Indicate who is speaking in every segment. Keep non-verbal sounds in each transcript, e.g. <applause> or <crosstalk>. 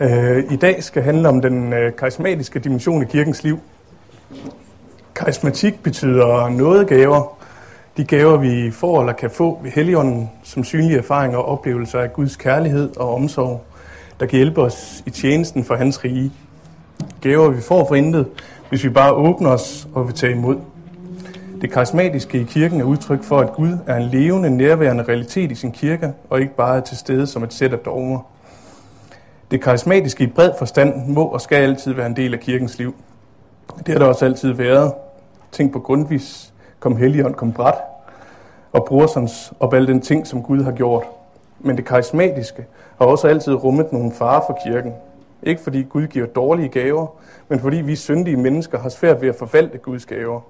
Speaker 1: Øh, I dag skal handle om den øh, karismatiske dimension i kirkens liv. Karismatik betyder noget gaver. De gaver, vi får eller kan få ved Helligånden, som synlige erfaringer og oplevelser af Guds kærlighed og omsorg, der kan hjælpe os i tjenesten for hans rige. Gaver, vi får for intet, hvis vi bare åbner os og vil tage imod. Det karismatiske i kirken er udtryk for, at Gud er en levende, nærværende realitet i sin kirke, og ikke bare er til stede som et sæt af dogmer. Det karismatiske i bred forstand må og skal altid være en del af kirkens liv. Det har der også altid været. Tænk på Grundvis, kom Helligånd, kom Bræt, og Brorsons og alle den ting, som Gud har gjort. Men det karismatiske har også altid rummet nogle farer for kirken. Ikke fordi Gud giver dårlige gaver, men fordi vi syndige mennesker har svært ved at forvalte Guds gaver.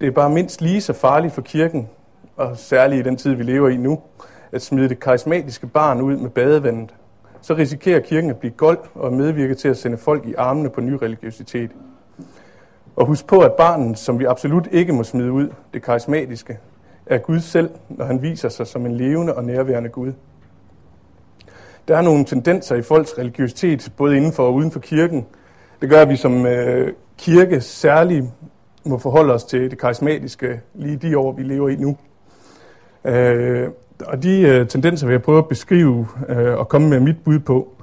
Speaker 1: Det er bare mindst lige så farligt for kirken, og særligt i den tid, vi lever i nu, at smide det karismatiske barn ud med badevandet. Så risikerer kirken at blive gold og medvirke til at sende folk i armene på ny religiøsitet. Og husk på, at barnet, som vi absolut ikke må smide ud, det karismatiske, er Gud selv, når han viser sig som en levende og nærværende Gud. Der er nogle tendenser i folks religiøsitet, både inden for og uden for kirken. Det gør, at vi som øh, kirke særligt må forholde os til det karismatiske lige de år, vi lever i nu. Øh, og de øh, tendenser vil jeg prøve at beskrive øh, og komme med mit bud på,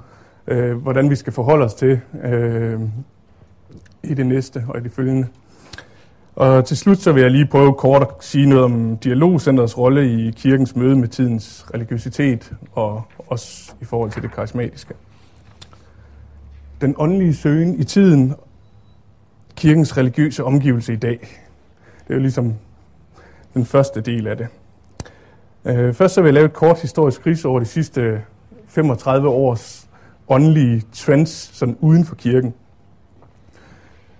Speaker 1: øh, hvordan vi skal forholde os til øh, i det næste og i det følgende. Og til slut så vil jeg lige prøve kort at sige noget om dialogcentrets rolle i kirkens møde med tidens religiøsitet og også i forhold til det karismatiske. Den åndelige søgen i tiden kirkens religiøse omgivelse i dag. Det er jo ligesom den første del af det. Øh, først så vil jeg lave et kort historisk kris over de sidste øh, 35 års åndelige trends sådan uden for kirken.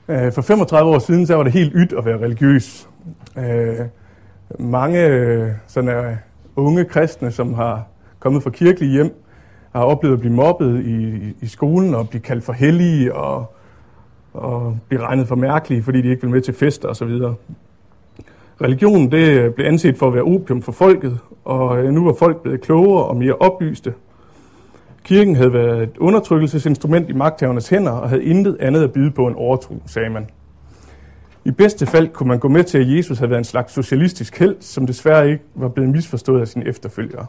Speaker 1: Øh, for 35 år siden så var det helt ydt at være religiøs. Øh, mange øh, sådan øh, unge kristne, som har kommet fra kirkelige hjem, har oplevet at blive mobbet i, i skolen og blive kaldt for hellige og og blive regnet for mærkelige, fordi de ikke vil med til fester osv. Religionen det blev anset for at være opium for folket, og øh, nu var folk blevet klogere og mere oplyste. Kirken havde været et undertrykkelsesinstrument i magthavernes hænder og havde intet andet at byde på en overtro, sagde man. I bedste fald kunne man gå med til, at Jesus havde været en slags socialistisk held, som desværre ikke var blevet misforstået af sine efterfølgere.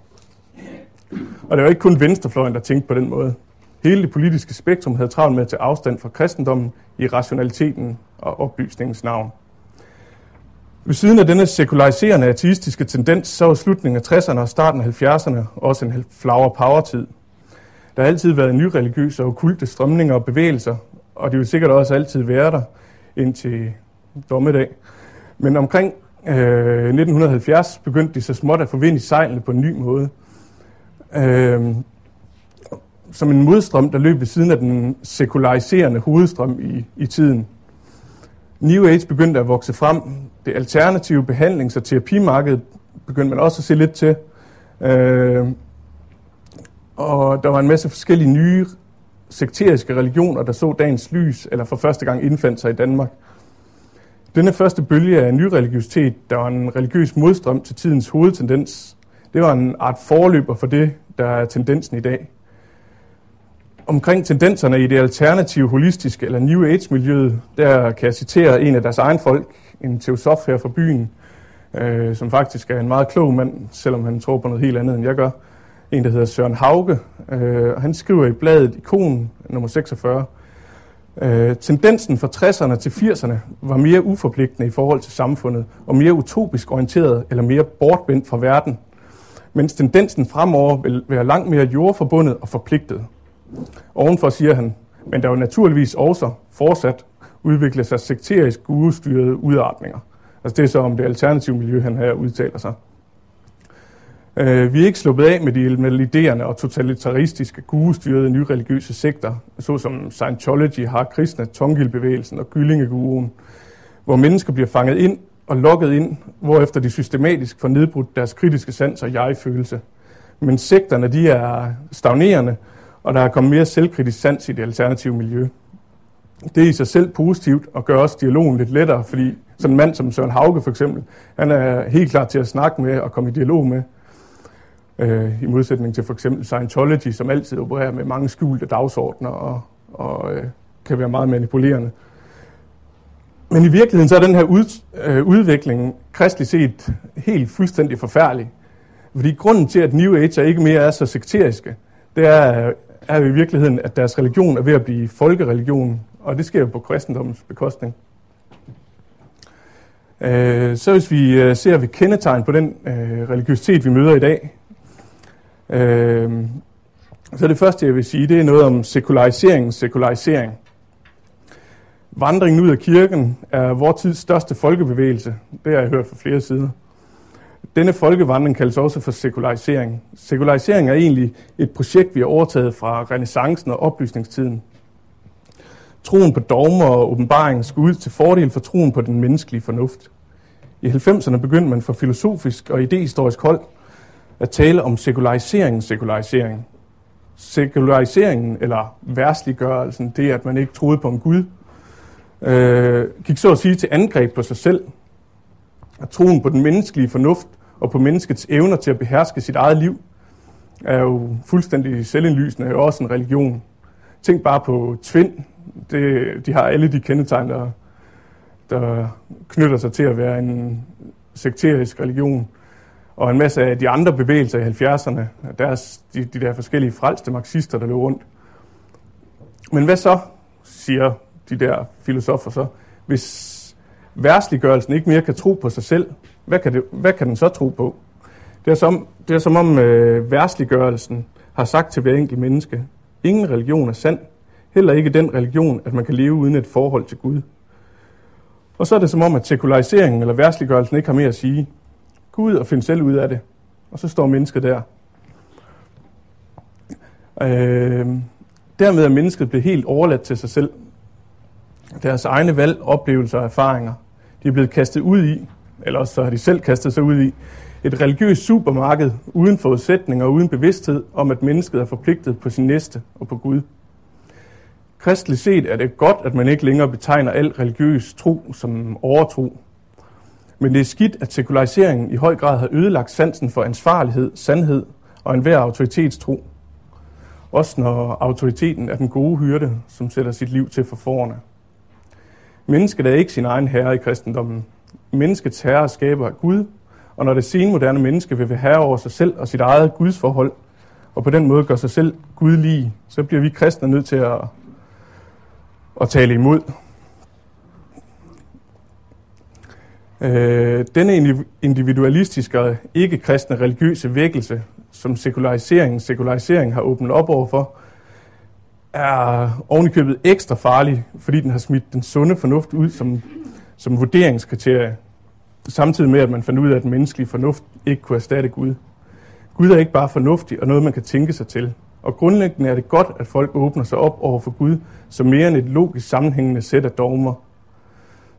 Speaker 1: Og det var ikke kun venstrefløjen, der tænkte på den måde. Hele det politiske spektrum havde travlt med at tage afstand fra kristendommen i rationaliteten og oplysningens navn. Ved siden af denne sekulariserende ateistiske tendens, så var slutningen af 60'erne og starten af 70'erne også en flower power-tid. Der har altid været nyreligiøse og okulte strømninger og bevægelser, og de vil sikkert også altid være der indtil dommedag. Men omkring øh, 1970 begyndte de så småt at forvinde sejlene på en ny måde. Øh, som en modstrøm, der løb ved siden af den sekulariserende hovedstrøm i, i tiden. New Age begyndte at vokse frem. Det alternative behandlings- og terapimarked begyndte man også at se lidt til. Øh, og der var en masse forskellige nye sekteriske religioner, der så dagens lys, eller for første gang indfandt sig i Danmark. Denne første bølge af nyreligiøsitet, der var en religiøs modstrøm til tidens hovedtendens, det var en art forløber for det, der er tendensen i dag omkring tendenserne i det alternative, holistiske eller New Age-miljøet, der kan jeg citere en af deres egen folk, en teosof her fra byen, øh, som faktisk er en meget klog mand, selvom han tror på noget helt andet, end jeg gør. En, der hedder Søren Hauge. Øh, han skriver i bladet Ikon nummer 46, øh, tendensen fra 60'erne til 80'erne var mere uforpligtende i forhold til samfundet, og mere utopisk orienteret eller mere bortvendt fra verden, mens tendensen fremover vil være langt mere jordforbundet og forpligtet. Ovenfor siger han, men der vil naturligvis også fortsat udvikle sig sekterisk udstyrede udartninger. Altså det er så om det alternative miljø, han her udtaler sig. Øh, Vi er ikke sluppet af med de maliderende og totalitaristiske gurustyrede nyreligiøse sekter, såsom Scientology, Har Krishna, Tongil-bevægelsen og Gyllingeguruen, hvor mennesker bliver fanget ind og lukket ind, hvorefter de systematisk får nedbrudt deres kritiske sans og jeg-følelse. Men sekterne de er stagnerende og der er kommet mere selvkritisk sans i det alternative miljø. Det er i sig selv positivt og gør også dialogen lidt lettere, fordi sådan en mand som Søren Hauge for eksempel, han er helt klar til at snakke med og komme i dialog med. Øh, I modsætning til for eksempel Scientology, som altid opererer med mange skjulte dagsordner og, og øh, kan være meget manipulerende. Men i virkeligheden så er den her ud, øh, udvikling kristligt set helt fuldstændig forfærdelig. Fordi grunden til, at New Age ikke mere er så sekteriske, det er, er i virkeligheden, at deres religion er ved at blive folkereligion, og det sker på kristendommens bekostning. Øh, så hvis vi øh, ser ved kendetegn på den øh, religiøsitet, vi møder i dag, øh, så det første, jeg vil sige, det er noget om sekularisering, sekularisering. Vandringen ud af kirken er vores tids største folkebevægelse. Det har jeg hørt fra flere sider. Denne folkevandring kaldes også for sekularisering. Sekularisering er egentlig et projekt, vi har overtaget fra renaissancen og oplysningstiden. Troen på dogmer og åbenbaring skulle ud til fordel for troen på den menneskelige fornuft. I 90'erne begyndte man fra filosofisk og idehistorisk hold at tale om sekularisering, sekularisering. Sekulariseringen, eller værstliggørelsen, det at man ikke troede på en Gud, øh, gik så at sige til angreb på sig selv. At troen på den menneskelige fornuft og på menneskets evner til at beherske sit eget liv er jo fuldstændig selvindlysende, og også en religion. Tænk bare på Tvind. Det, de har alle de kendetegn, der, der knytter sig til at være en sekterisk religion. Og en masse af de andre bevægelser i 70'erne, deres, de, de der forskellige frelste marxister, der løb rundt. Men hvad så, siger de der filosofer så, hvis værsliggørelsen ikke mere kan tro på sig selv, hvad kan, det, hvad kan den så tro på? Det er som, det er som om øh, værsliggørelsen har sagt til hver enkelt menneske, ingen religion er sand, heller ikke den religion, at man kan leve uden et forhold til Gud. Og så er det som om, at sekulariseringen eller værsliggørelsen ikke har mere at sige. Gud og finde selv ud af det. Og så står mennesket der. Øh, dermed er mennesket blevet helt overladt til sig selv. Deres egne valg, oplevelser og erfaringer, de er blevet kastet ud i, eller så har de selv kastet sig ud i, et religiøst supermarked uden forudsætninger og uden bevidsthed om, at mennesket er forpligtet på sin næste og på Gud. Kristligt set er det godt, at man ikke længere betegner al religiøs tro som overtro. Men det er skidt, at sekulariseringen i høj grad har ødelagt sansen for ansvarlighed, sandhed og enhver autoritetstro. Også når autoriteten er den gode hyrde, som sætter sit liv til for. Mennesket er ikke sin egen herre i kristendommen. Menneskets herre skaber Gud, og når det senmoderne menneske vil være herre over sig selv og sit eget gudsforhold, og på den måde gør sig selv gudlige, så bliver vi kristne nødt til at, at tale imod. Øh, denne individualistiske og ikke-kristne religiøse vækkelse, som sekulariseringen sekularisering har åbnet op overfor, er ovenikøbet ekstra farlig, fordi den har smidt den sunde fornuft ud som, som vurderingskriterie, samtidig med, at man fandt ud af, at den menneskelige fornuft ikke kunne erstatte Gud. Gud er ikke bare fornuftig og noget, man kan tænke sig til. Og grundlæggende er det godt, at folk åbner sig op over for Gud som mere end et logisk sammenhængende sæt af dogmer.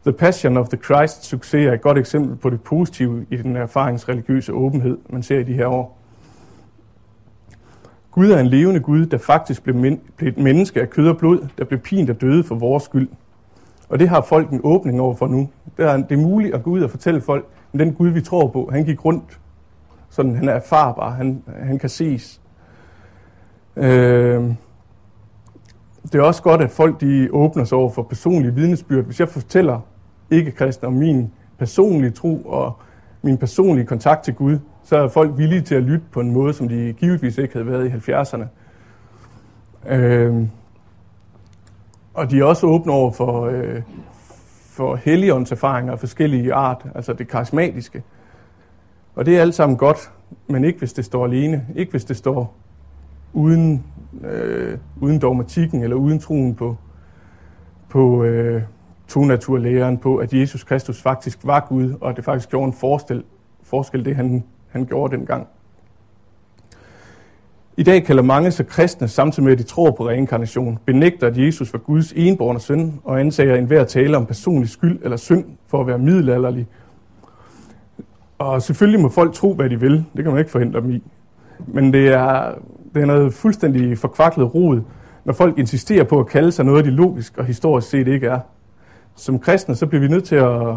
Speaker 1: The Passion of the Christ succes er et godt eksempel på det positive i den erfaringsreligiøse åbenhed, man ser i de her år. Gud er en levende Gud, der faktisk blev, men, blev et menneske af kød og blod, der blev pint og døde for vores skyld. Og det har folk en åbning over for nu. Det er, det er muligt at gå ud og fortælle folk, at den Gud, vi tror på, han gik rundt. Sådan, han er erfarbar, han, han kan ses. Øh, det er også godt, at folk de åbner sig over for personlige vidnesbyrd. Hvis jeg fortæller ikke-kristne om min personlige tro og min personlige kontakt til Gud, så er folk villige til at lytte på en måde, som de givetvis ikke havde været i 70'erne. Øh, og de er også åbne over for, øh, for helligåndserfaringer af forskellige art, altså det karismatiske. Og det er alt sammen godt, men ikke hvis det står alene. Ikke hvis det står uden, øh, uden dogmatikken eller uden troen på, på øh, tonaturlæren på, at Jesus Kristus faktisk var Gud, og at det faktisk gjorde en forskel, forskel det han han gjorde dengang. I dag kalder mange sig kristne, samtidig med at de tror på reinkarnation, benægter, at Jesus var Guds enborne søn, og ansager enhver tale om personlig skyld eller synd for at være middelalderlig. Og selvfølgelig må folk tro, hvad de vil. Det kan man ikke forhindre dem i. Men det er, det er noget fuldstændig forkvaklet rod, når folk insisterer på at kalde sig noget, de logisk og historisk set ikke er. Som kristne, så bliver vi nødt til at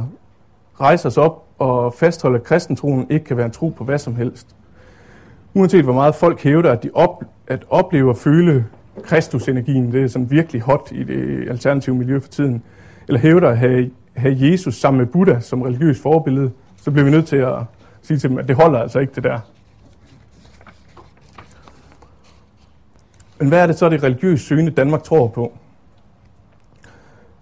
Speaker 1: rejse os op og fastholde, at kristentroen ikke kan være en tro på hvad som helst. uanset hvor meget folk hævder, at de op, at opleve og føle Kristusenergien, det er sådan virkelig hot i det alternative miljø for tiden, eller hævder at have, have Jesus sammen med Buddha som religiøs forbillede, så bliver vi nødt til at sige til dem, at det holder altså ikke det der. Men hvad er det så, det religiøse søgende Danmark tror på?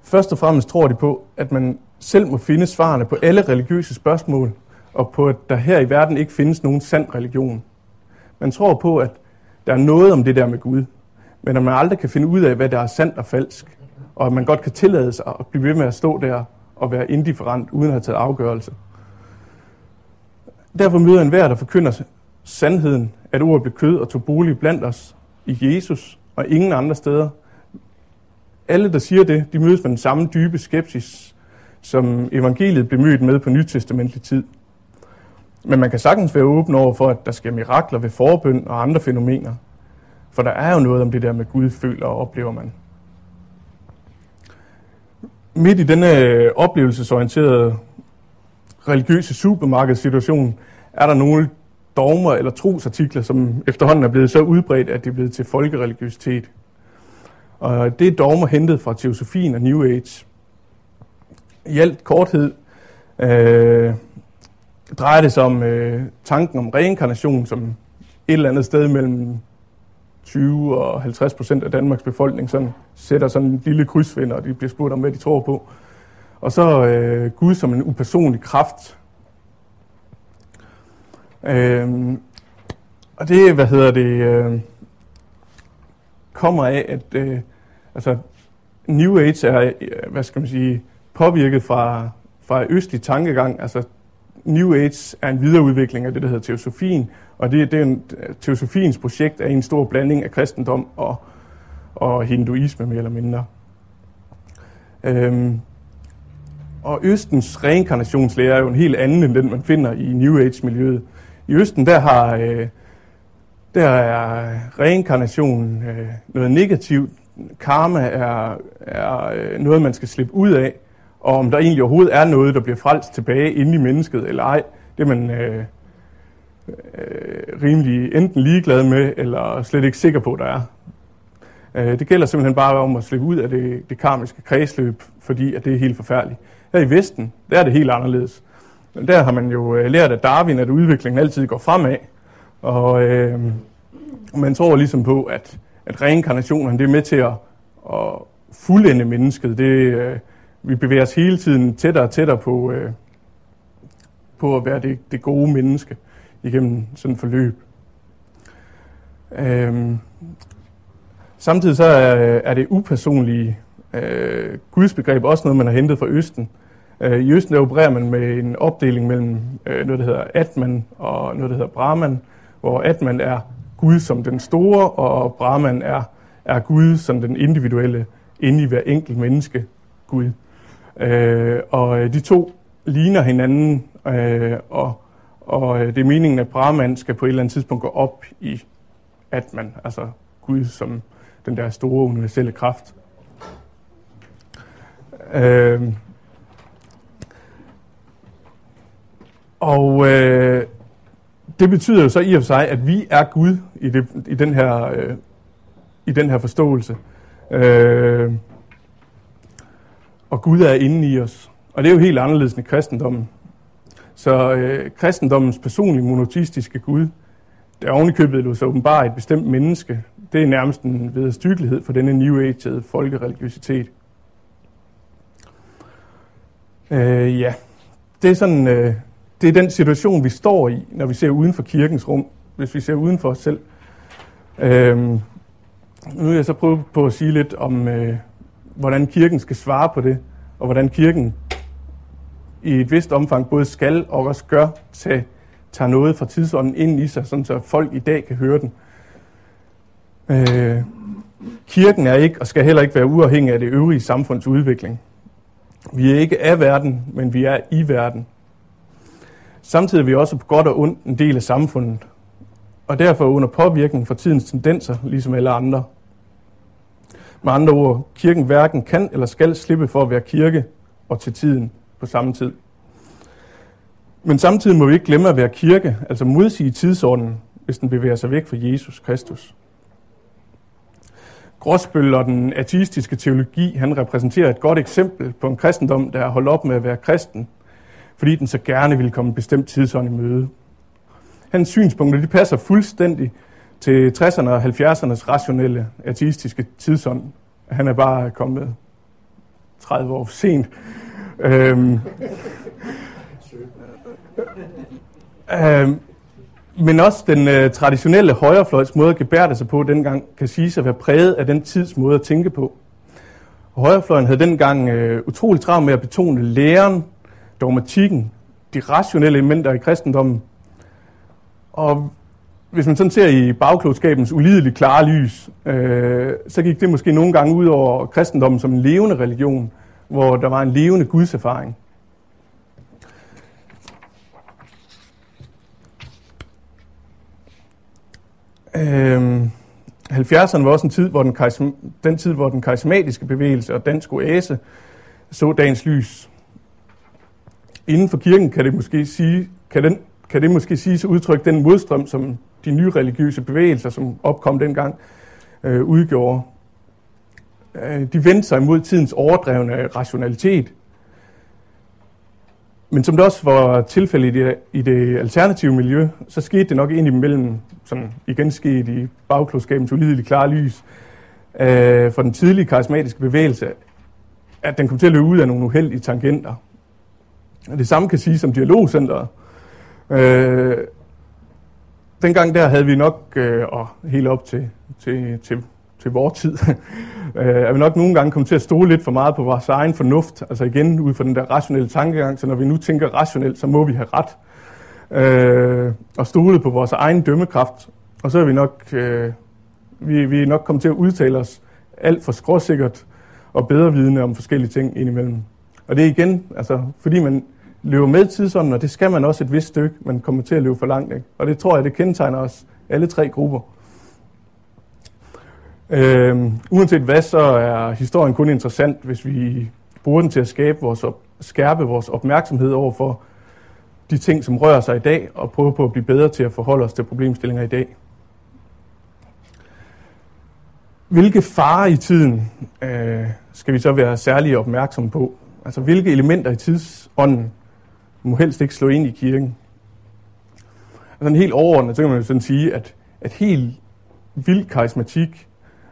Speaker 1: Først og fremmest tror de på, at man selv må finde svarene på alle religiøse spørgsmål, og på, at der her i verden ikke findes nogen sand religion. Man tror på, at der er noget om det der med Gud, men at man aldrig kan finde ud af, hvad der er sandt og falsk, og at man godt kan tillade sig at blive ved med at stå der og være indifferent, uden at have taget afgørelse. Derfor møder en hver, der forkynder sandheden, at ordet blev kød og tog bolig blandt os i Jesus og ingen andre steder. Alle, der siger det, de mødes med den samme dybe skepsis, som evangeliet blev mødt med på nytestamentlig tid. Men man kan sagtens være åben over for, at der sker mirakler ved forbøn og andre fænomener. For der er jo noget om det der med Gud føler og oplever man. Midt i denne øh, oplevelsesorienterede religiøse supermarkedssituation er der nogle dogmer eller trosartikler, som efterhånden er blevet så udbredt, at det er blevet til folkereligiøsitet. Og det er dogmer hentet fra teosofien og New Age. I alt korthed øh, drejer det sig om øh, tanken om reinkarnation, som et eller andet sted mellem 20 og 50 procent af Danmarks befolkning sådan, sætter sådan en lille krydsvinder, og de bliver spurgt om, hvad de tror på. Og så øh, Gud som en upersonlig kraft. Øh, og det, hvad hedder det, øh, kommer af, at øh, altså, New Age er, øh, hvad skal man sige, påvirket fra, fra østlig tankegang. Altså, New Age er en videreudvikling af det, der hedder teosofien, og det, det er en, teosofiens projekt er en stor blanding af kristendom og, og hinduisme mere eller mindre. Øhm, og Østens reinkarnationslære er jo en helt anden end den, man finder i New Age-miljøet. I Østen, der har øh, der er reinkarnation øh, noget negativt. Karma er, er øh, noget, man skal slippe ud af. Og om der egentlig overhovedet er noget, der bliver frelst tilbage inde i mennesket eller ej, det er man øh, øh, rimelig enten ligeglad med, eller slet ikke sikker på, der er. Øh, det gælder simpelthen bare om at slippe ud af det, det karmiske kredsløb, fordi at det er helt forfærdeligt. Her i Vesten, der er det helt anderledes. Der har man jo øh, lært af Darwin, at udviklingen altid går fremad. Og øh, man tror ligesom på, at, at reinkarnationen det er med til at, at fuldende mennesket. Det, øh, vi bevæger os hele tiden tættere og tættere på, øh, på at være det, det gode menneske igennem sådan et forløb. Øhm, samtidig så er, er det upersonlige øh, gudsbegreb også noget, man har hentet fra Østen. Øh, I Østen der opererer man med en opdeling mellem øh, noget, der hedder Atman og noget, der hedder Brahman, hvor Atman er Gud som den store, og Brahman er, er Gud som den individuelle, inde i hver enkelt menneske Gud. Øh, og øh, de to ligner hinanden, øh, og og øh, det er meningen, at Brahman skal på et eller andet tidspunkt gå op i Atman, altså Gud som den der store universelle kraft. Øh, og øh, det betyder jo så i og for sig, at vi er Gud i, det, i, den, her, øh, i den her forståelse. Øh, og Gud er inde i os. Og det er jo helt anderledes end i kristendommen. Så øh, kristendommens personlige monoteistiske Gud, der ovenikøbet lå så åbenbart et bestemt menneske, det er nærmest en vederstyggelighed for denne New Age folkereligiositet. Øh, ja, det er sådan, øh, det er den situation, vi står i, når vi ser uden for kirkens rum, hvis vi ser uden for os selv. Øh, nu vil jeg så prøve på at sige lidt om, øh, hvordan kirken skal svare på det, og hvordan kirken i et vist omfang både skal og også gør tage, tage noget fra tidsånden ind i sig, sådan så folk i dag kan høre den. Øh, kirken er ikke og skal heller ikke være uafhængig af det øvrige samfunds udvikling. Vi er ikke af verden, men vi er i verden. Samtidig er vi også på godt og ondt en del af samfundet, og derfor under påvirkning fra tidens tendenser, ligesom alle andre. Med andre ord, kirken hverken kan eller skal slippe for at være kirke og til tiden på samme tid. Men samtidig må vi ikke glemme at være kirke, altså modsige tidsordenen, hvis den bevæger sig væk fra Jesus Kristus. Gråsbøl og den ateistiske teologi, han repræsenterer et godt eksempel på en kristendom, der er holdt op med at være kristen, fordi den så gerne vil komme en bestemt tidsånd i møde. Hans synspunkter de passer fuldstændig til 60'erne og 70'ernes rationelle ateistiske tidsånd. Han er bare kommet 30 år for sent. Øhm, øhm, men også den øh, traditionelle højrefløjs måde at gebærde sig på dengang kan siges at være præget af den tids måde at tænke på. Højrefløjen havde dengang øh, utrolig travlt med at betone læren, dogmatikken, de rationelle elementer i kristendommen. Og hvis man sådan ser i bagklodskabens ulideligt klare lys, øh, så gik det måske nogle gange ud over kristendommen som en levende religion, hvor der var en levende gudserfaring. Øhm, 70'erne var også en tid, hvor den, den tid, hvor den karismatiske bevægelse og dansk oase så dagens lys. Inden for kirken kan det måske sige, kan den, kan det måske sige så udtrykke den modstrøm, som de nye religiøse bevægelser, som opkom dengang, øh, udgjorde. Øh, de vendte sig mod tidens overdrevne rationalitet. Men som det også var tilfældet i det, i det alternative miljø, så skete det nok indimellem, som igen skete i bagklodskabens ulideligt klare lys, øh, for den tidlige karismatiske bevægelse, at den kom til at løbe ud af nogle uheldige tangenter. Og det samme kan siges om dialogcenteret. Øh, dengang der havde vi nok, øh, og helt op til, til, til, til vores tid, <laughs> øh, er vi nok nogle gange kommet til at stole lidt for meget på vores egen fornuft. Altså igen, ud fra den der rationelle tankegang, så når vi nu tænker rationelt, så må vi have ret. Øh, og stole på vores egen dømmekraft. Og så er vi nok, øh, vi, vi er nok kommet til at udtale os alt for skråsikkert og bedre vidne om forskellige ting indimellem. Og det er igen, altså, fordi man løber med tidsånden, og det skal man også et vist stykke, man kommer til at løbe for langt. Ikke? Og det tror jeg, det kendetegner os alle tre grupper. Øh, uanset hvad, så er historien kun interessant, hvis vi bruger den til at skabe vores op, skærpe vores opmærksomhed over for de ting, som rører sig i dag, og prøve på at blive bedre til at forholde os til problemstillinger i dag. Hvilke farer i tiden øh, skal vi så være særlig opmærksomme på? Altså hvilke elementer i tidsånden må helst ikke slå ind i kirken? Altså helt overordnet, så kan man jo sådan sige, at, at helt vild karismatik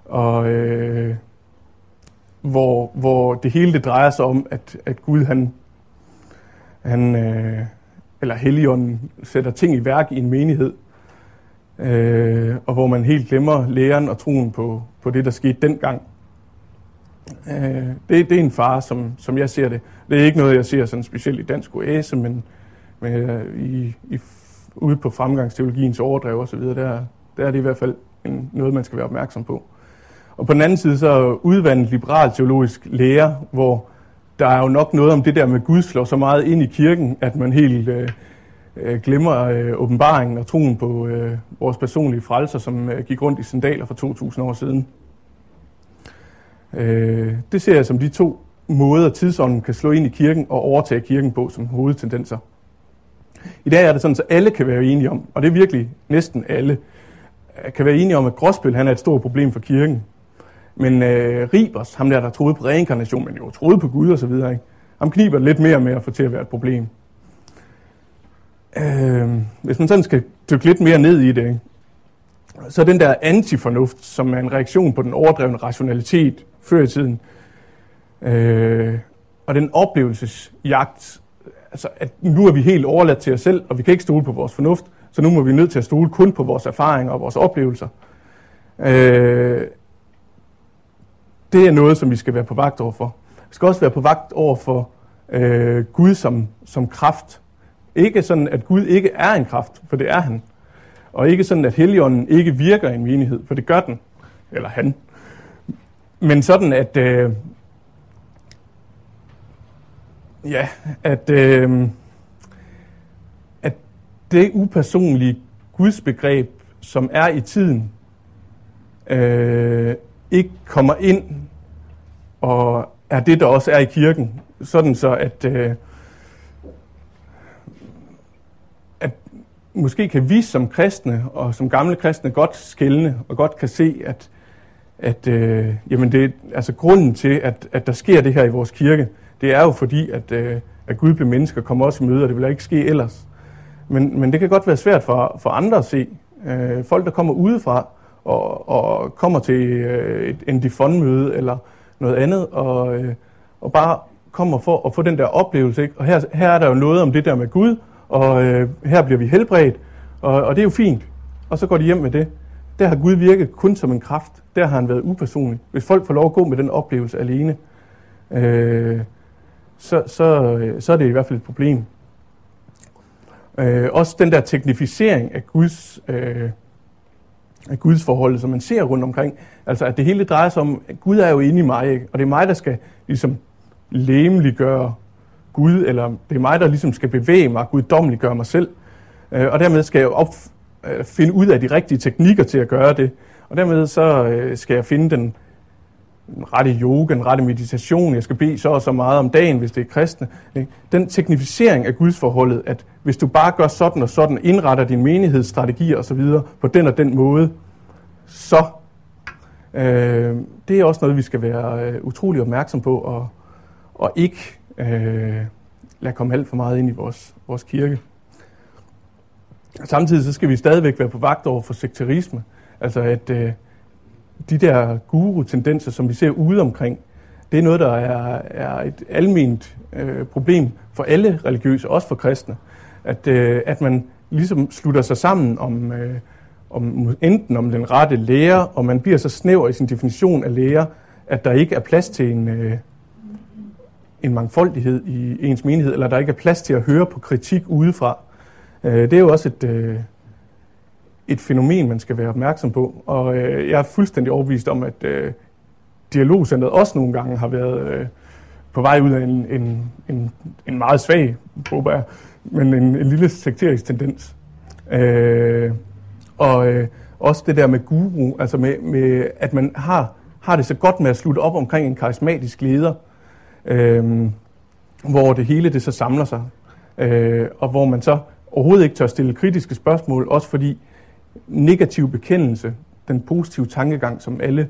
Speaker 1: og øh, hvor, hvor det hele det drejer sig om, at, at Gud han, han øh, eller Helligånden sætter ting i værk i en menighed, øh, og hvor man helt glemmer læren og troen på, på det, der skete dengang. Øh, det, det er en fare, som, som jeg ser det. Det er ikke noget, jeg ser sådan specielt i dansk oase, men, men øh, i, i, ude på fremgangsteologiens overdrev og så videre, der, der er det i hvert fald en, noget, man skal være opmærksom på. Og på den anden side så udvandet liberal teologisk lære, hvor der er jo nok noget om det der med Gud slår så meget ind i kirken, at man helt øh, øh, glemmer øh, åbenbaringen og troen på øh, vores personlige frelser, som øh, gik rundt i sandaler for 2000 år siden. Øh, det ser jeg som de to måder, tidsånden kan slå ind i kirken og overtage kirken på som hovedtendenser. I dag er det sådan, at alle kan være enige om, og det er virkelig næsten alle, kan være enige om, at gråspil han er et stort problem for kirken. Men øh, Ribers, ham der, der troede på reinkarnation, men jo troede på Gud og så videre, ikke? ham kniber lidt mere med at få til at være et problem. Øh, hvis man sådan skal dykke lidt mere ned i det, ikke? så den der antifornuft, som er en reaktion på den overdrevne rationalitet før i tiden, øh, og den oplevelsesjagt, altså at nu er vi helt overladt til os selv, og vi kan ikke stole på vores fornuft, så nu må vi nødt til at stole kun på vores erfaringer og vores oplevelser. Øh, det er noget, som vi skal være på vagt over for. Vi skal også være på vagt over for øh, Gud som, som kraft. Ikke sådan, at Gud ikke er en kraft, for det er han. Og ikke sådan, at Helligånden ikke virker i en menighed, for det gør den. Eller han. Men sådan, at... Øh, ja, at... Øh, at det upersonlige gudsbegreb, som er i tiden, øh, ikke kommer ind og er det, der også er i kirken. Sådan så, at, øh, at måske kan vi som kristne og som gamle kristne godt skælne og godt kan se, at, at øh, jamen det, altså grunden til, at, at der sker det her i vores kirke, det er jo fordi, at, øh, at Gud blev mennesker, kommer også i møde, og det vil ikke ske ellers. Men, men det kan godt være svært for, for andre at se. Øh, folk, der kommer udefra og, og kommer til øh, et Endifon-møde eller noget andet, og, øh, og bare kommer for at få den der oplevelse. Ikke? Og her, her er der jo noget om det der med Gud, og øh, her bliver vi helbredt, og, og det er jo fint. Og så går de hjem med det. Der har Gud virket kun som en kraft. Der har han været upersonlig. Hvis folk får lov at gå med den oplevelse alene, øh, så, så, så er det i hvert fald et problem. Øh, også den der teknificering af Guds, øh, af Guds forhold, som man ser rundt omkring. Altså at det hele drejer sig om, at Gud er jo inde i mig, ikke? og det er mig, der skal ligesom læmeliggøre Gud, eller det er mig, der ligesom skal bevæge mig, guddommeliggøre mig selv. Øh, og dermed skal jeg op, øh, finde ud af de rigtige teknikker til at gøre det. Og dermed så øh, skal jeg finde den rette yoga, den rette meditation, jeg skal bede så og så meget om dagen, hvis det er kristne. Den teknificering af gudsforholdet, at hvis du bare gør sådan og sådan, indretter din menighedsstrategier osv. på den og den måde, så øh, det er også noget, vi skal være øh, utrolig opmærksom på, og, og ikke øh, lade komme alt for meget ind i vores, vores kirke. Samtidig så skal vi stadigvæk være på vagt over for sekterisme. Altså at øh, de der guru-tendenser, som vi ser ude omkring, det er noget, der er, er et almindeligt øh, problem for alle religiøse, også for kristne. At, øh, at man ligesom slutter sig sammen om, øh, om enten om den rette lære, og man bliver så snæver i sin definition af lære, at der ikke er plads til en, øh, en mangfoldighed i ens menighed, eller der ikke er plads til at høre på kritik udefra. Øh, det er jo også et, øh, et fænomen, man skal være opmærksom på. Og øh, jeg er fuldstændig overbevist om, at øh, dialogcentret også nogle gange har været øh, på vej ud af en, en, en, en meget svag, håber jeg, men en, en lille sekterisk tendens. Øh, og øh, også det der med guru, altså med, med at man har, har det så godt med at slutte op omkring en karismatisk leder, øh, hvor det hele det så samler sig, øh, og hvor man så overhovedet ikke tør stille kritiske spørgsmål, også fordi negativ bekendelse, den positive tankegang, som alle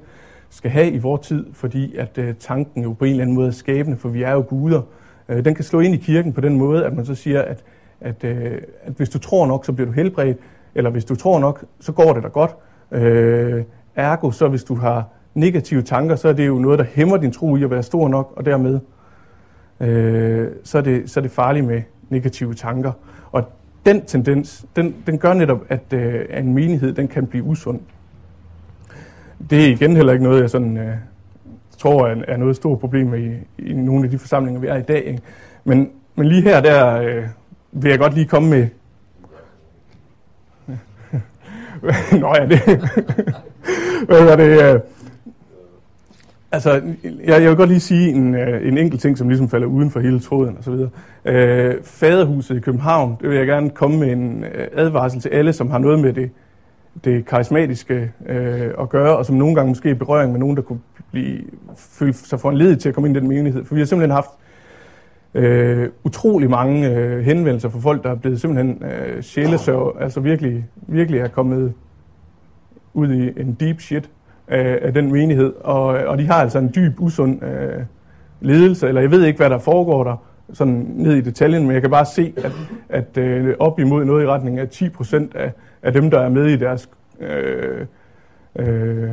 Speaker 1: skal have i vores tid, fordi at øh, tanken jo på en eller anden måde er skabende, for vi er jo guder. Øh, den kan slå ind i kirken på den måde, at man så siger, at, at, øh, at hvis du tror nok, så bliver du helbredt, eller hvis du tror nok, så går det da godt. Øh, ergo, så hvis du har negative tanker, så er det jo noget, der hæmmer din tro i at være stor nok, og dermed øh, så, er det, så er det farligt med negative tanker. Den tendens, den, den gør netop, at øh, en menighed den kan blive usund. Det er igen heller ikke noget, jeg sådan, øh, tror er, er noget stort problem i, i nogle af de forsamlinger, vi er i dag. Ikke? Men, men lige her, der øh, vil jeg godt lige komme med... <laughs> Nå ja, det... <laughs> Hvad er det? Øh, Altså, jeg, jeg vil godt lige sige en, øh, en enkelt ting, som ligesom falder uden for hele tråden og så videre. Øh, faderhuset i København, det vil jeg gerne komme med en øh, advarsel til alle, som har noget med det, det karismatiske øh, at gøre, og som nogle gange måske er berøring med nogen, der kunne blive, føle sig foranledet til at komme ind i den menighed. For vi har simpelthen haft øh, utrolig mange øh, henvendelser fra folk, der er blevet simpelthen øh, sjælesørg, altså virkelig, virkelig er kommet ud i en deep shit af, af den menighed, og, og de har altså en dyb, usund øh, ledelse, eller jeg ved ikke, hvad der foregår der, sådan ned i detaljen, men jeg kan bare se, at, at øh, op imod noget i retning af 10 procent af, af dem, der er med i deres øh, øh,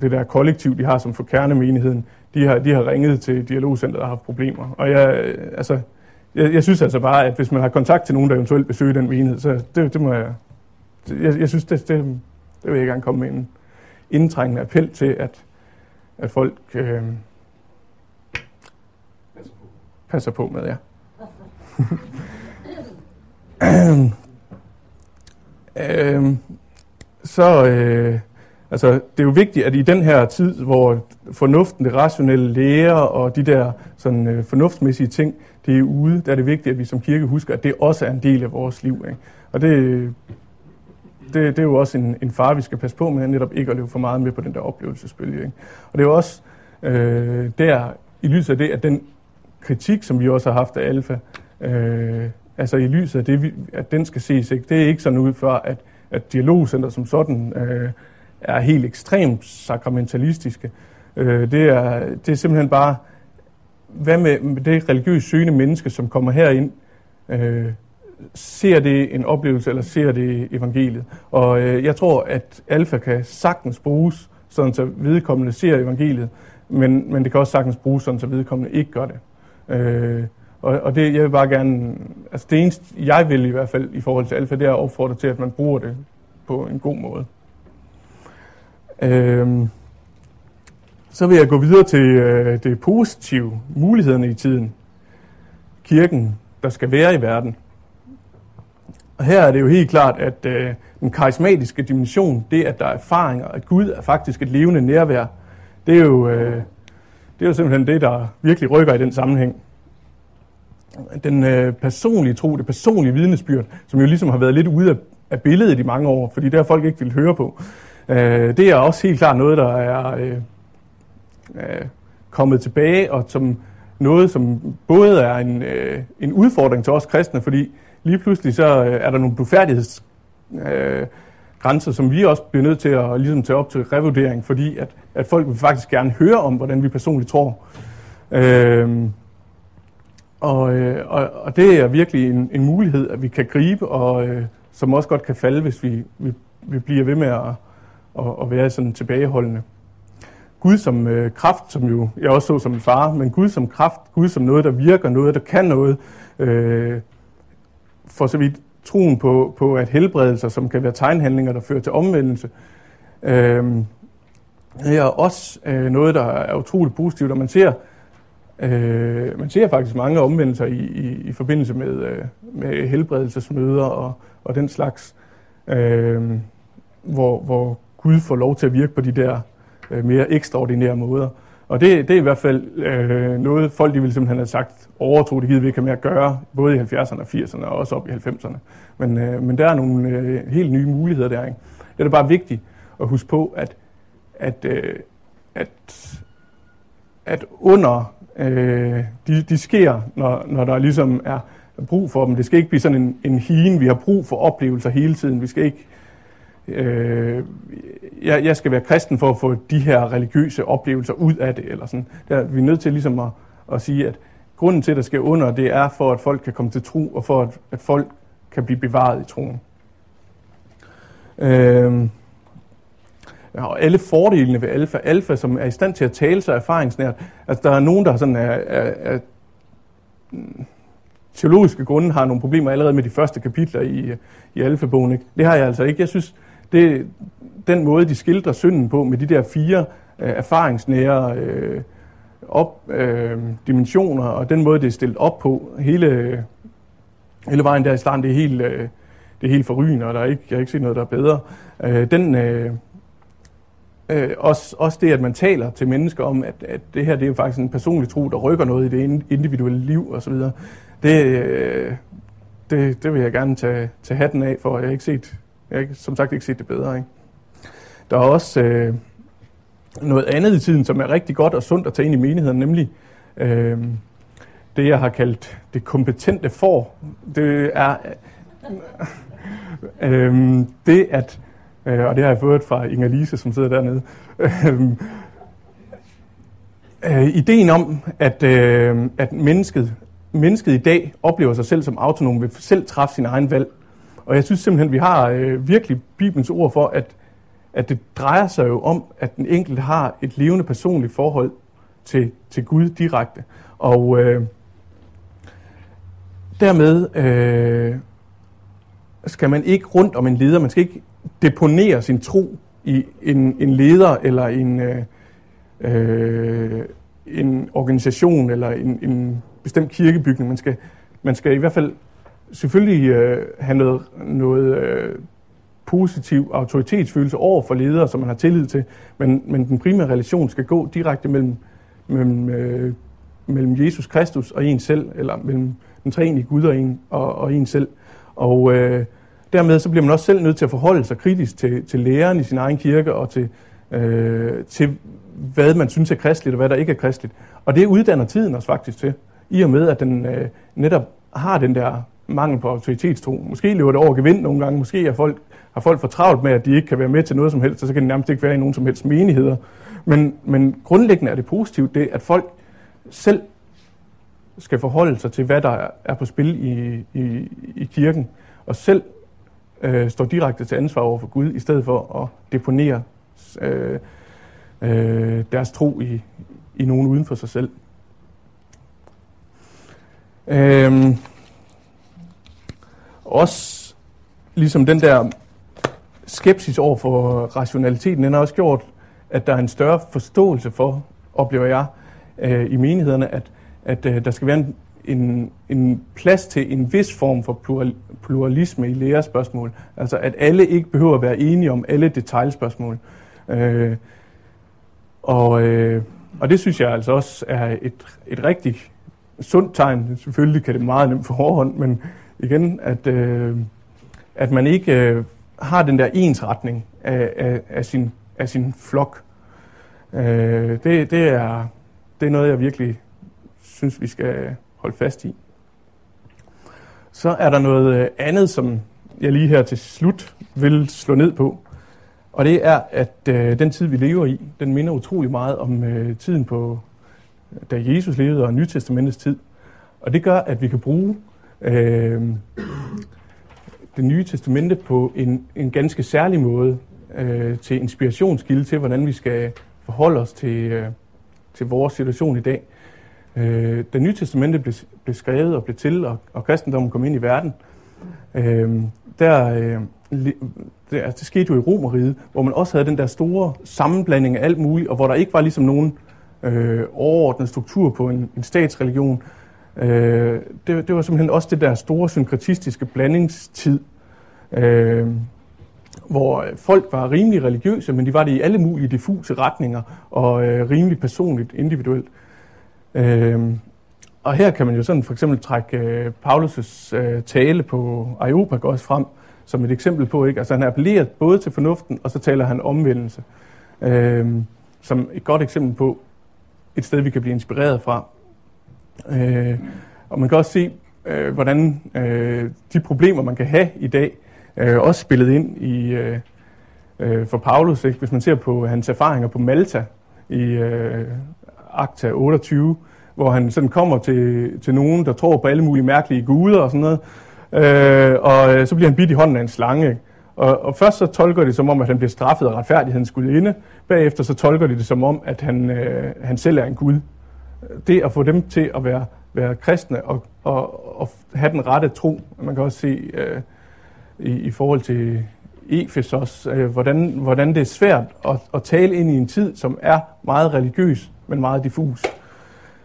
Speaker 1: det der kollektiv, de har som for kernemenigheden, de har, de har ringet til Dialogcenteret og haft problemer. Og jeg, øh, altså, jeg, jeg synes altså bare, at hvis man har kontakt til nogen, der eventuelt besøger den menighed, så det, det må jeg... Jeg, jeg synes, det, det, det vil jeg gerne komme med inden indtrængende appel til, at, at folk øh, passer på med, ja. <laughs> øh, så øh, altså, det er jo vigtigt, at i den her tid, hvor fornuften, det rationelle lærer og de der sådan, øh, fornuftsmæssige ting, det er ude, der er det vigtigt, at vi som kirke husker, at det også er en del af vores liv. Ikke? Og det, det, det er jo også en, en far, vi skal passe på med, netop ikke at leve for meget med på den der oplevelsesbølge. Ikke? Og det er jo også øh, der, i lyset af det, at den kritik, som vi også har haft af alfa, øh, altså i lyset af det, at den skal ses. Ikke? Det er ikke sådan ud for, at, at dialogcenter som sådan øh, er helt ekstremt sakramentalistiske. Øh, det, er, det er simpelthen bare, hvad med det religiøst søgende menneske, som kommer herind, øh, ser det en oplevelse, eller ser det evangeliet. Og øh, jeg tror, at alfa kan sagtens bruges, sådan så vedkommende ser evangeliet, men, men det kan også sagtens bruges, sådan så vedkommende ikke gør det. Øh, og, og det, jeg vil bare gerne, altså det eneste, jeg vil i hvert fald i forhold til alfa, det er at opfordre til, at man bruger det på en god måde. Øh, så vil jeg gå videre til øh, det positive, mulighederne i tiden. Kirken, der skal være i verden. Og her er det jo helt klart, at øh, den karismatiske dimension, det at der er erfaringer, at Gud er faktisk et levende nærvær, det er jo, øh, det er jo simpelthen det, der virkelig rykker i den sammenhæng. Den øh, personlige tro, det personlige vidnesbyrd, som jo ligesom har været lidt ude af, af billedet i mange år, fordi det har folk ikke ville høre på, øh, det er også helt klart noget, der er øh, øh, kommet tilbage, og som noget, som både er en, øh, en udfordring til os kristne, fordi lige pludselig så øh, er der nogle blufærdighedsgrænser, øh, som vi også bliver nødt til at ligesom tage op til revurdering, fordi at, at folk vil faktisk gerne høre om, hvordan vi personligt tror. Øhm, øh, og, og, og det er virkelig en, en mulighed, at vi kan gribe, og øh, som også godt kan falde, hvis vi, vi, vi bliver ved med at, at, at være sådan tilbageholdende. Gud som øh, kraft, som jo jeg også så som en far, men Gud som kraft, Gud som noget, der virker, noget, der kan noget, øh, for så vidt troen på, på at helbredelser, som kan være tegnhandlinger, der fører til omvendelse, øh, er også øh, noget, der er utroligt positivt, og man ser, øh, man ser faktisk mange omvendelser i, i, i forbindelse med, øh, med helbredelsesmøder og, og den slags, øh, hvor, hvor Gud får lov til at virke på de der øh, mere ekstraordinære måder. Og det, det er i hvert fald øh, noget, folk de vil simpelthen have sagt, overtro, det gider vi ikke mere at gøre, både i 70'erne og 80'erne og også op i 90'erne. Men, øh, men der er nogle øh, helt nye muligheder der. Ikke? Det er bare vigtigt at huske på, at, at, øh, at, at under øh, de, de sker, når, når der ligesom er brug for dem. Det skal ikke blive sådan en, en hien, vi har brug for oplevelser hele tiden. Vi skal ikke øh, jeg, jeg skal være kristen for at få de her religiøse oplevelser ud af det. Eller sådan. Der, vi er nødt til ligesom at, at sige, at grunden til, at der sker under, det er for, at folk kan komme til tro, og for, at, at folk kan blive bevaret i troen. Øh, og alle fordelene ved alfa, alfa, som er i stand til at tale sig erfaringsnært. Altså, der er nogen, der sådan er, er, er teologiske grunde har nogle problemer allerede med de første kapitler i, i alfa-bogen. Ikke? Det har jeg altså ikke. Jeg synes, det, den måde, de skildrer synden på, med de der fire øh, erfaringsnære øh, op, øh, dimensioner, og den måde, det er stillet op på, hele, hele vejen der i starten, det er helt, øh, det er helt forrygende, og der er ikke, jeg har ikke set noget, der er bedre. Øh, den, øh, øh, også, også det, at man taler til mennesker om, at, at det her det er jo faktisk en personlig tro, der rykker noget i det individuelle liv osv., det, øh, det, det vil jeg gerne tage, tage hatten af for. Jeg har ikke set jeg kan som sagt ikke set det bedre. Ikke? Der er også øh, noget andet i tiden, som er rigtig godt og sundt at tage ind i menigheden, nemlig øh, det, jeg har kaldt det kompetente for. Det er øh, øh, det, at, øh, og det har jeg fået fra Inger Lise, som sidder dernede, øh, øh, ideen om, at, øh, at mennesket, mennesket i dag oplever sig selv som autonom, vil selv træffe sin egen valg. Og jeg synes simpelthen, at vi har øh, virkelig Bibelens ord for, at, at det drejer sig jo om, at den enkelte har et levende personligt forhold til, til Gud direkte. Og øh, dermed øh, skal man ikke rundt om en leder, man skal ikke deponere sin tro i en, en leder eller en, øh, øh, en organisation eller en, en bestemt kirkebygning. Man skal, man skal i hvert fald selvfølgelig øh, have noget, øh, positiv autoritetsfølelse over for ledere, som man har tillid til, men, men den primære relation skal gå direkte mellem, mellem, øh, mellem Jesus Kristus og en selv, eller mellem den treenige Gud og en, og, og en selv. Og øh, dermed så bliver man også selv nødt til at forholde sig kritisk til, til læreren i sin egen kirke, og til, øh, til hvad man synes er kristligt, og hvad der ikke er kristligt. Og det uddanner tiden os faktisk til, i og med, at den øh, netop har den der mangel på autoritetstro. Måske lever det over gevind nogle gange, måske er folk, har folk for travlt med, at de ikke kan være med til noget som helst, og så kan de nærmest ikke være i nogen som helst menigheder. Men, men grundlæggende er det positivt, det at folk selv skal forholde sig til, hvad der er på spil i, i, i kirken, og selv øh, står direkte til ansvar over for Gud, i stedet for at deponere øh, øh, deres tro i, i nogen uden for sig selv. Øhm, også ligesom den der skepsis over for rationaliteten, den har også gjort, at der er en større forståelse for, oplever jeg, øh, i menighederne, at, at øh, der skal være en, en, en plads til en vis form for plural, pluralisme i lærerspørgsmål. Altså at alle ikke behøver at være enige om alle detaljspørgsmål. Øh, og, øh, og det synes jeg altså også er et, et rigtig sundt tegn. Selvfølgelig kan det meget nemt for forhånd, men igen, at, øh, at man ikke øh, har den der ensretning af, af, af, sin, af sin flok. Øh, det, det, er, det er noget, jeg virkelig synes, vi skal holde fast i. Så er der noget øh, andet, som jeg lige her til slut vil slå ned på. Og det er, at øh, den tid, vi lever i, den minder utrolig meget om øh, tiden på, da Jesus levede, og Nytestamentets tid. Og det gør, at vi kan bruge øh, det nye testamente på en, en ganske særlig måde øh, til inspirationskilde til, hvordan vi skal forholde os til, øh, til vores situation i dag. Øh, det nye testamente blev, blev skrevet og blev til, og, og kristendommen kom ind i verden. Øh, der, øh, det, det skete jo i Romeriet, hvor man også havde den der store sammenblanding af alt muligt, og hvor der ikke var ligesom nogen øh, overordnet struktur på en, en statsreligion. Øh, Øh, det, det var simpelthen også det der store synkretistiske blandingstid, øh, hvor folk var rimelig religiøse, men de var det i alle mulige diffuse retninger, og øh, rimelig personligt, individuelt. Øh, og her kan man jo sådan for eksempel trække øh, Paulus' øh, tale på Areopagos frem, som et eksempel på, ikke? Altså han appellerer både til fornuften, og så taler han omvendelse. Øh, som et godt eksempel på et sted, vi kan blive inspireret fra. Øh, og man kan også se, øh, hvordan øh, de problemer, man kan have i dag, øh, også spillet ind i øh, øh, for Paulus. Ikke? Hvis man ser på hans erfaringer på Malta i øh, Akta 28, hvor han sådan kommer til, til nogen, der tror på alle mulige mærkelige guder og sådan noget, øh, og øh, så bliver han bidt i hånden af en slange. Ikke? Og, og først så tolker de som om, at han bliver straffet af retfærdighedens skulle inde. Bagefter så tolker de det som om, at han, øh, han selv er en gud. Det at få dem til at være, være kristne og, og, og have den rette tro, man kan også se øh, i, i forhold til Efesos, øh, hvordan, hvordan det er svært at, at tale ind i en tid, som er meget religiøs, men meget diffus.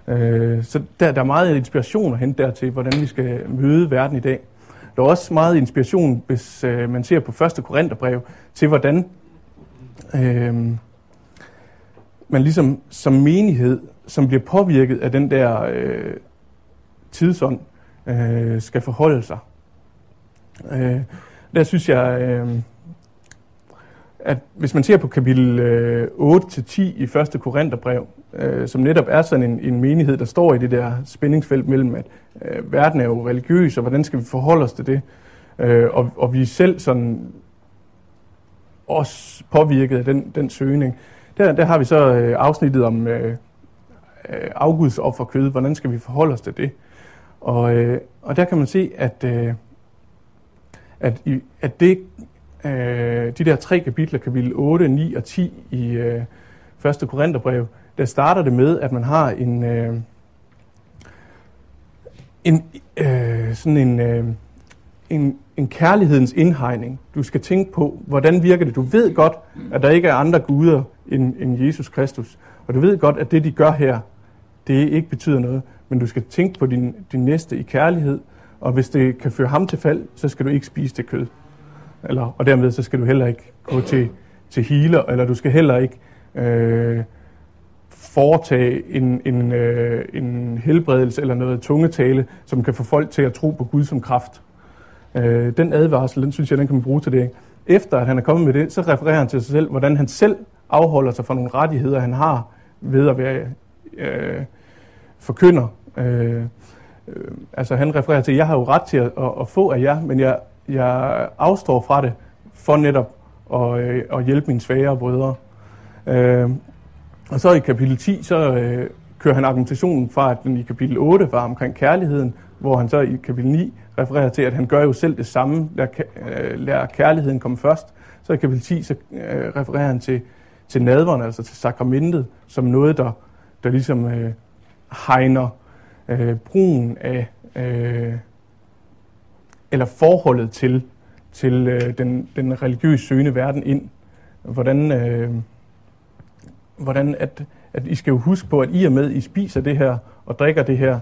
Speaker 1: Øh, så der, der er meget inspiration at hente dertil, hvordan vi skal møde verden i dag. Der er også meget inspiration, hvis øh, man ser på 1. Korintherbrev, til hvordan øh, man ligesom som menighed, som bliver påvirket af den der øh, tidsånd, øh, skal forholde sig. Øh, der synes jeg, øh, at hvis man ser på kapitel øh, 8-10 i 1. Korintherbrev, øh, som netop er sådan en, en menighed, der står i det der spændingsfelt mellem, at øh, verden er jo religiøs, og hvordan skal vi forholde os til det? Øh, og, og vi selv sådan også påvirket af den, den søgning. Der, der har vi så øh, afsnittet om øh, øh offerkød. Hvordan skal vi forholde os til det? Og, øh, og der kan man se, at, øh, at, i, at det, øh, de der tre kapitler, kapitel 8, 9 og 10 i øh, 1. Korintherbrev, der starter det med, at man har en, øh, en øh, sådan en, øh, en, en kærlighedens indhegning. Du skal tænke på, hvordan virker det. Du ved godt, at der ikke er andre guder end, end Jesus Kristus. Og du ved godt, at det, de gør her, det ikke betyder noget. Men du skal tænke på din, din næste i kærlighed, og hvis det kan føre ham til fald, så skal du ikke spise det kød. Eller, og dermed så skal du heller ikke gå til, til healer, eller du skal heller ikke øh, foretage en, en, øh, en helbredelse eller noget tungetale, som kan få folk til at tro på Gud som kraft. Øh, den advarsel, den synes jeg, den kan man bruge til det. Efter at han er kommet med det, så refererer han til sig selv, hvordan han selv afholder sig fra nogle rettigheder, han har ved at være øh, forkynder. Øh, øh, altså han refererer til, at jeg har jo ret til at, at, at få af jer, men jeg, jeg afstår fra det for netop at, øh, at hjælpe mine svagere brødre. Øh, og så i kapitel 10, så øh, kører han argumentationen fra, at den i kapitel 8 var omkring kærligheden, hvor han så i kapitel 9 refererer til, at han gør jo selv det samme, lader, øh, lader kærligheden komme først. Så i kapitel 10, så øh, refererer han til, til nadveren, altså til sakramentet, som noget, der, der ligesom øh, hegner øh, brugen af, øh, eller forholdet til, til øh, den, den religiøse søgende verden ind. Hvordan, øh, hvordan at, at I skal jo huske på, at i er med, I spiser det her og drikker det her,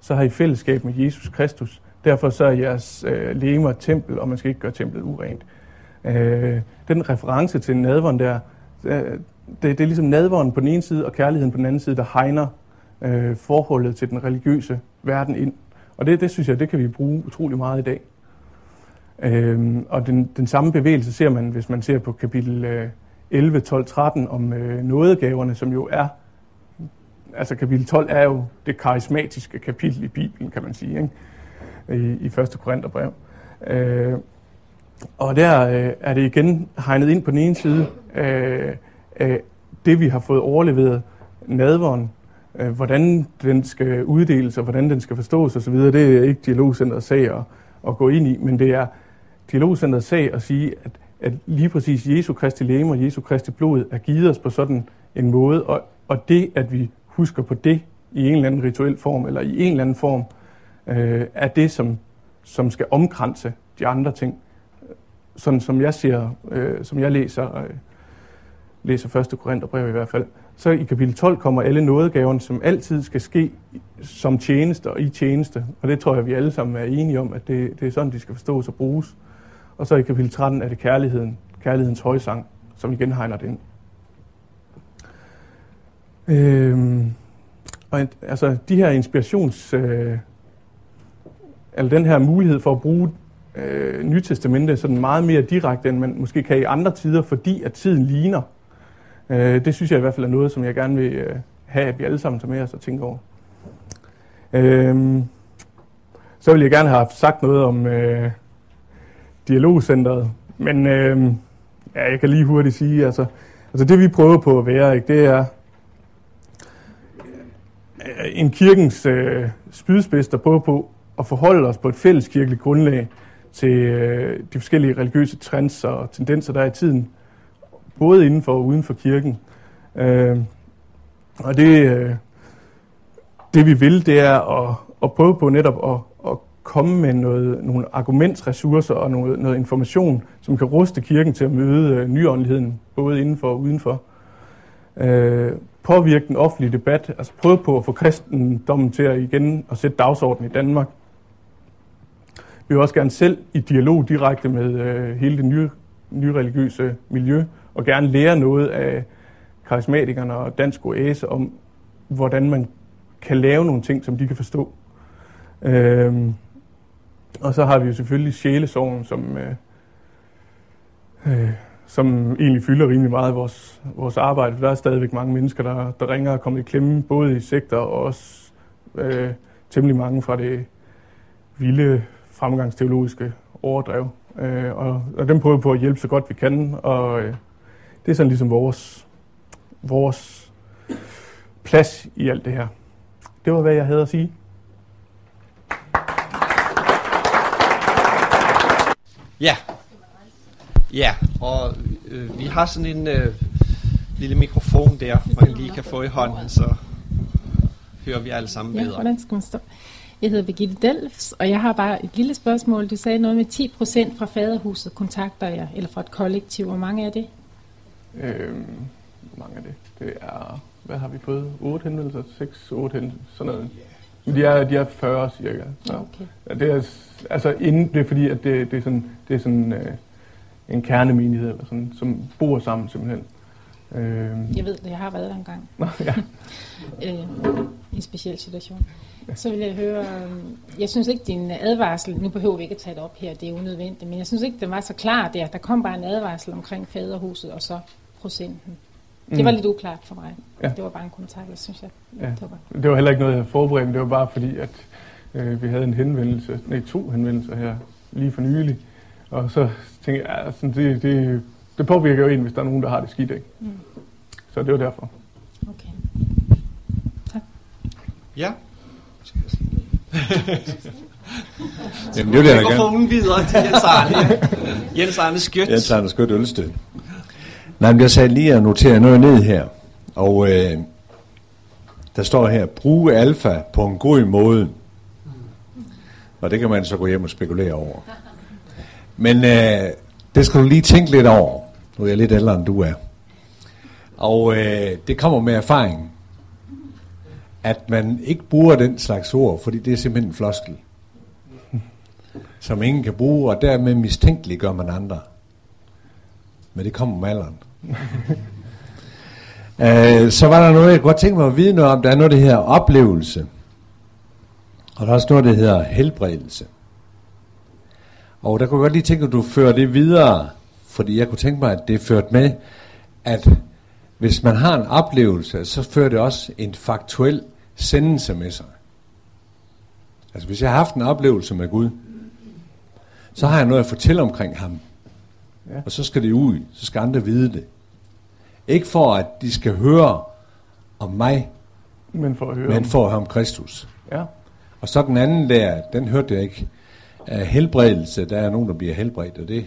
Speaker 1: så har I fællesskab med Jesus Kristus. Derfor så er jeres øh, lemer tempel, og man skal ikke gøre templet urent. Øh, den reference til nadveren der, øh, det, det er ligesom nadvåren på den ene side, og kærligheden på den anden side, der hegner øh, forholdet til den religiøse verden ind. Og det, det synes jeg, det kan vi bruge utrolig meget i dag. Øh, og den, den samme bevægelse ser man, hvis man ser på kapitel øh, 11, 12, 13 om øh, nådegaverne, som jo er, altså kapitel 12 er jo det karismatiske kapitel i Bibelen, kan man sige, ikke? I, i 1. Korintherbrev. Øh, og der øh, er det igen hegnet ind på den ene side øh, af det, vi har fået overleveret nadveren, øh, hvordan den skal uddeles og hvordan den skal forstås osv., det er ikke dialogcenterets sag at, at gå ind i, men det er dialogcenterets sag at sige, at, at lige præcis Jesu Kristi læme og Jesu Kristi blod er givet os på sådan en måde, og, og det, at vi husker på det i en eller anden rituel form, eller i en eller anden form, øh, er det, som, som skal omkranse de andre ting. Sådan som jeg ser, øh, som jeg læser, øh, læser 1. Korintherbrev i hvert fald, så i kapitel 12 kommer alle nådegaverne, som altid skal ske som tjeneste og i tjeneste. Og det tror jeg, vi alle sammen er enige om, at det, det er sådan, de skal forstås og bruges. Og så i kapitel 13 er det kærligheden, kærlighedens højsang, som igen hegner det ind. Øhm, og altså, de her inspirations... Øh, eller den her mulighed for at bruge øh, Nytestamentet sådan meget mere direkte, end man måske kan i andre tider, fordi at tiden ligner. Øh, det synes jeg i hvert fald er noget, som jeg gerne vil øh, have, at vi alle sammen tager med os og tænker over. Øh, så vil jeg gerne have sagt noget om øh, dialogcentret, men øh, ja, jeg kan lige hurtigt sige, altså, altså det vi prøver på at være, ikke, det er øh, en kirkens øh, spydspids, der prøver på at forholde os på et fælles kirkeligt grundlag til øh, de forskellige religiøse trends og tendenser, der er i tiden, både inden for og uden for kirken. Øh, og det, øh, det vi vil, det er at, at prøve på netop at, at komme med noget, nogle argumentsressourcer og noget, noget information, som kan ruste kirken til at møde øh, nyåndeligheden, både indenfor og udenfor. Øh, påvirke den offentlige debat, altså prøve på at få kristendommen til at igen at sætte dagsordenen i Danmark. Vi vil også gerne selv i dialog direkte med øh, hele det nye, nye religiøse miljø, og gerne lære noget af karismatikerne og dansk oase om, hvordan man kan lave nogle ting, som de kan forstå. Øhm, og så har vi jo selvfølgelig sjælesorgen, som, øh, øh, som egentlig fylder rimelig meget af vores, vores arbejde. For der er stadigvæk mange mennesker, der, der ringer og kommer i klemme, både i sektor og også øh, temmelig mange fra det vilde fremgangsteologiske overdrev. Øh, og, og dem prøver vi på at hjælpe så godt vi kan, og øh, det er sådan ligesom vores, vores plads i alt det her. Det var, hvad jeg havde at sige.
Speaker 2: Ja. Ja, og øh, vi har sådan en øh, lille mikrofon der, man lige kan få i hånden, så hører vi alle sammen bedre.
Speaker 3: Ja, hvordan skal man stå? Jeg hedder Birgitte Delfs, og jeg har bare et lille spørgsmål. Du sagde noget med 10 procent fra faderhuset kontakter jeg, eller fra et kollektiv. Hvor mange er det?
Speaker 1: Øhm, hvor mange er det? Det er, hvad har vi fået? 8 henvendelser? 6, 8 henvendelser? Sådan noget. Men de er, de er 40 cirka. Så.
Speaker 3: Okay.
Speaker 1: Ja, det er, altså inden, det er fordi, at det, det er sådan, det er sådan øh, en kernemenighed, eller sådan, som bor sammen simpelthen. Øhm.
Speaker 3: Jeg ved det, jeg har været der engang.
Speaker 1: Nå, ja. <laughs>
Speaker 3: øh, I en speciel situation. Så vil jeg høre, øh, jeg synes ikke din advarsel, nu behøver vi ikke at tage det op her, det er unødvendigt, men jeg synes ikke, den var så klar der. Der kom bare en advarsel omkring faderhuset og så procenten. Det var
Speaker 1: Mm.
Speaker 3: lidt uklart for mig.
Speaker 1: Ja.
Speaker 3: Det var bare en kommentar, jeg synes jeg.
Speaker 1: Ja.
Speaker 3: Det var godt.
Speaker 1: Det var heller ikke noget, jeg havde forberedt, men det var bare fordi, at Øh, vi havde en henvendelse, nej to henvendelser her lige for nylig, og så tænkte jeg, altså, det, det, det påvirker jo en, hvis der er nogen, der har det skidt, ikke? Mm. Så det var derfor.
Speaker 3: Okay. Tak.
Speaker 2: Ja.
Speaker 4: Jamen, det vil jeg da gerne.
Speaker 2: Mikrofonen videre til Jens Arne. Jens Arne Skjødt.
Speaker 4: Jens Arne Skødt Ølsted. Nej, men jeg sagde lige at notere noget ned her. Og øh, der står her, bruge alfa på en god måde. Og det kan man så gå hjem og spekulere over. Men øh, det skal du lige tænke lidt over. Nu er jeg lidt ældre end du er. Og øh, det kommer med erfaring, at man ikke bruger den slags ord, fordi det er simpelthen en floskel, som ingen kan bruge, og dermed mistænkeliggør man andre. Men det kommer med alderen. <laughs> øh, så var der noget, jeg godt tænkte mig at vide noget om. Der er noget, der hedder oplevelse. Og der er også noget, der hedder helbredelse. Og der kunne jeg godt lige tænke, at du fører det videre, fordi jeg kunne tænke mig, at det er ført med, at hvis man har en oplevelse, så fører det også en faktuel sendelse med sig. Altså hvis jeg har haft en oplevelse med Gud, så har jeg noget at fortælle omkring ham. Ja. Og så skal det ud, så skal andre vide det. Ikke for, at de skal høre om mig,
Speaker 1: Men for at høre
Speaker 4: men
Speaker 1: om-
Speaker 4: for at høre om Kristus.
Speaker 1: Ja.
Speaker 4: Og så den anden der, den hørte jeg ikke. Uh, helbredelse, der er nogen, der bliver helbredt, og det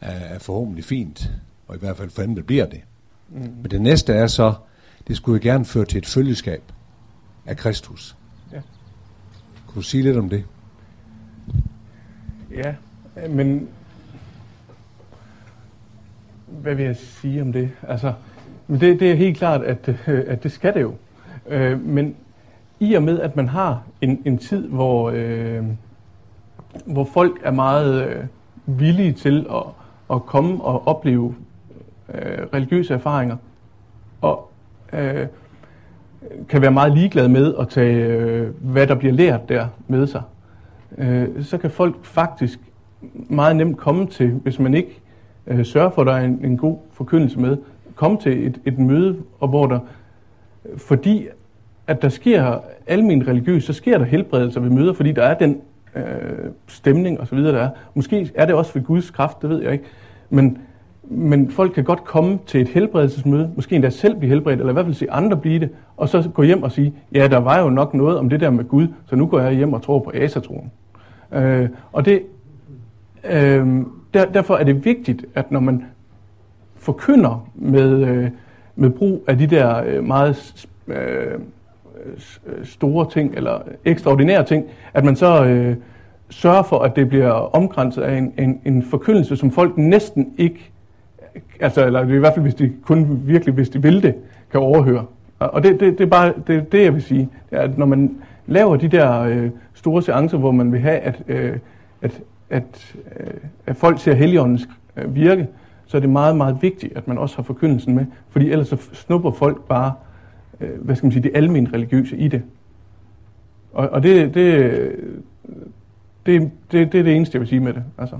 Speaker 4: er, er forhåbentlig fint. Og i hvert fald for der bliver det. Mm. Men det næste er så, det skulle jeg gerne føre til et følgeskab af Kristus.
Speaker 1: Ja.
Speaker 4: Kunne du sige lidt om det?
Speaker 1: Ja, men hvad vil jeg sige om det? Altså, men det, det er helt klart, at, øh, at det skal det jo. Øh, men i og med, at man har en, en tid, hvor, øh, hvor folk er meget øh, villige til at, at komme og opleve øh, religiøse erfaringer, og øh, kan være meget ligeglade med at tage, øh, hvad der bliver lært der med sig, øh, så kan folk faktisk meget nemt komme til, hvis man ikke øh, sørge for, at der er en, en god forkyndelse med, komme til et, et møde, og hvor der, fordi at der sker almen religiøs, så sker der helbredelser ved møder, fordi der er den øh, stemning og så videre, der er. Måske er det også ved Guds kraft, det ved jeg ikke. Men, men folk kan godt komme til et helbredelsesmøde, måske endda selv blive helbredt, eller i hvert fald se andre blive det, og så gå hjem og sige, ja, der var jo nok noget om det der med Gud, så nu går jeg hjem og tror på asatroen. Øh, og det, øh, der, derfor er det vigtigt, at når man forkynder med, øh, med brug af de der øh, meget øh, store ting, eller ekstraordinære ting, at man så øh, sørger for, at det bliver omgrænset af en, en, en forkyndelse, som folk næsten ikke, altså, eller i hvert fald hvis de kun virkelig, hvis de vil det, kan overhøre. Og det, det, det er bare det, det, jeg vil sige. Det er, at når man laver de der øh, store seancer, hvor man vil have, at, øh, at, at, øh, at folk ser Helligåndens øh, virke, så er det meget, meget vigtigt, at man også har forkyndelsen med. Fordi ellers så snupper folk bare, øh, hvad skal man sige, det almindelige religiøse i det. Og, og det, det, det, det, det er det eneste, jeg vil sige med det. Altså.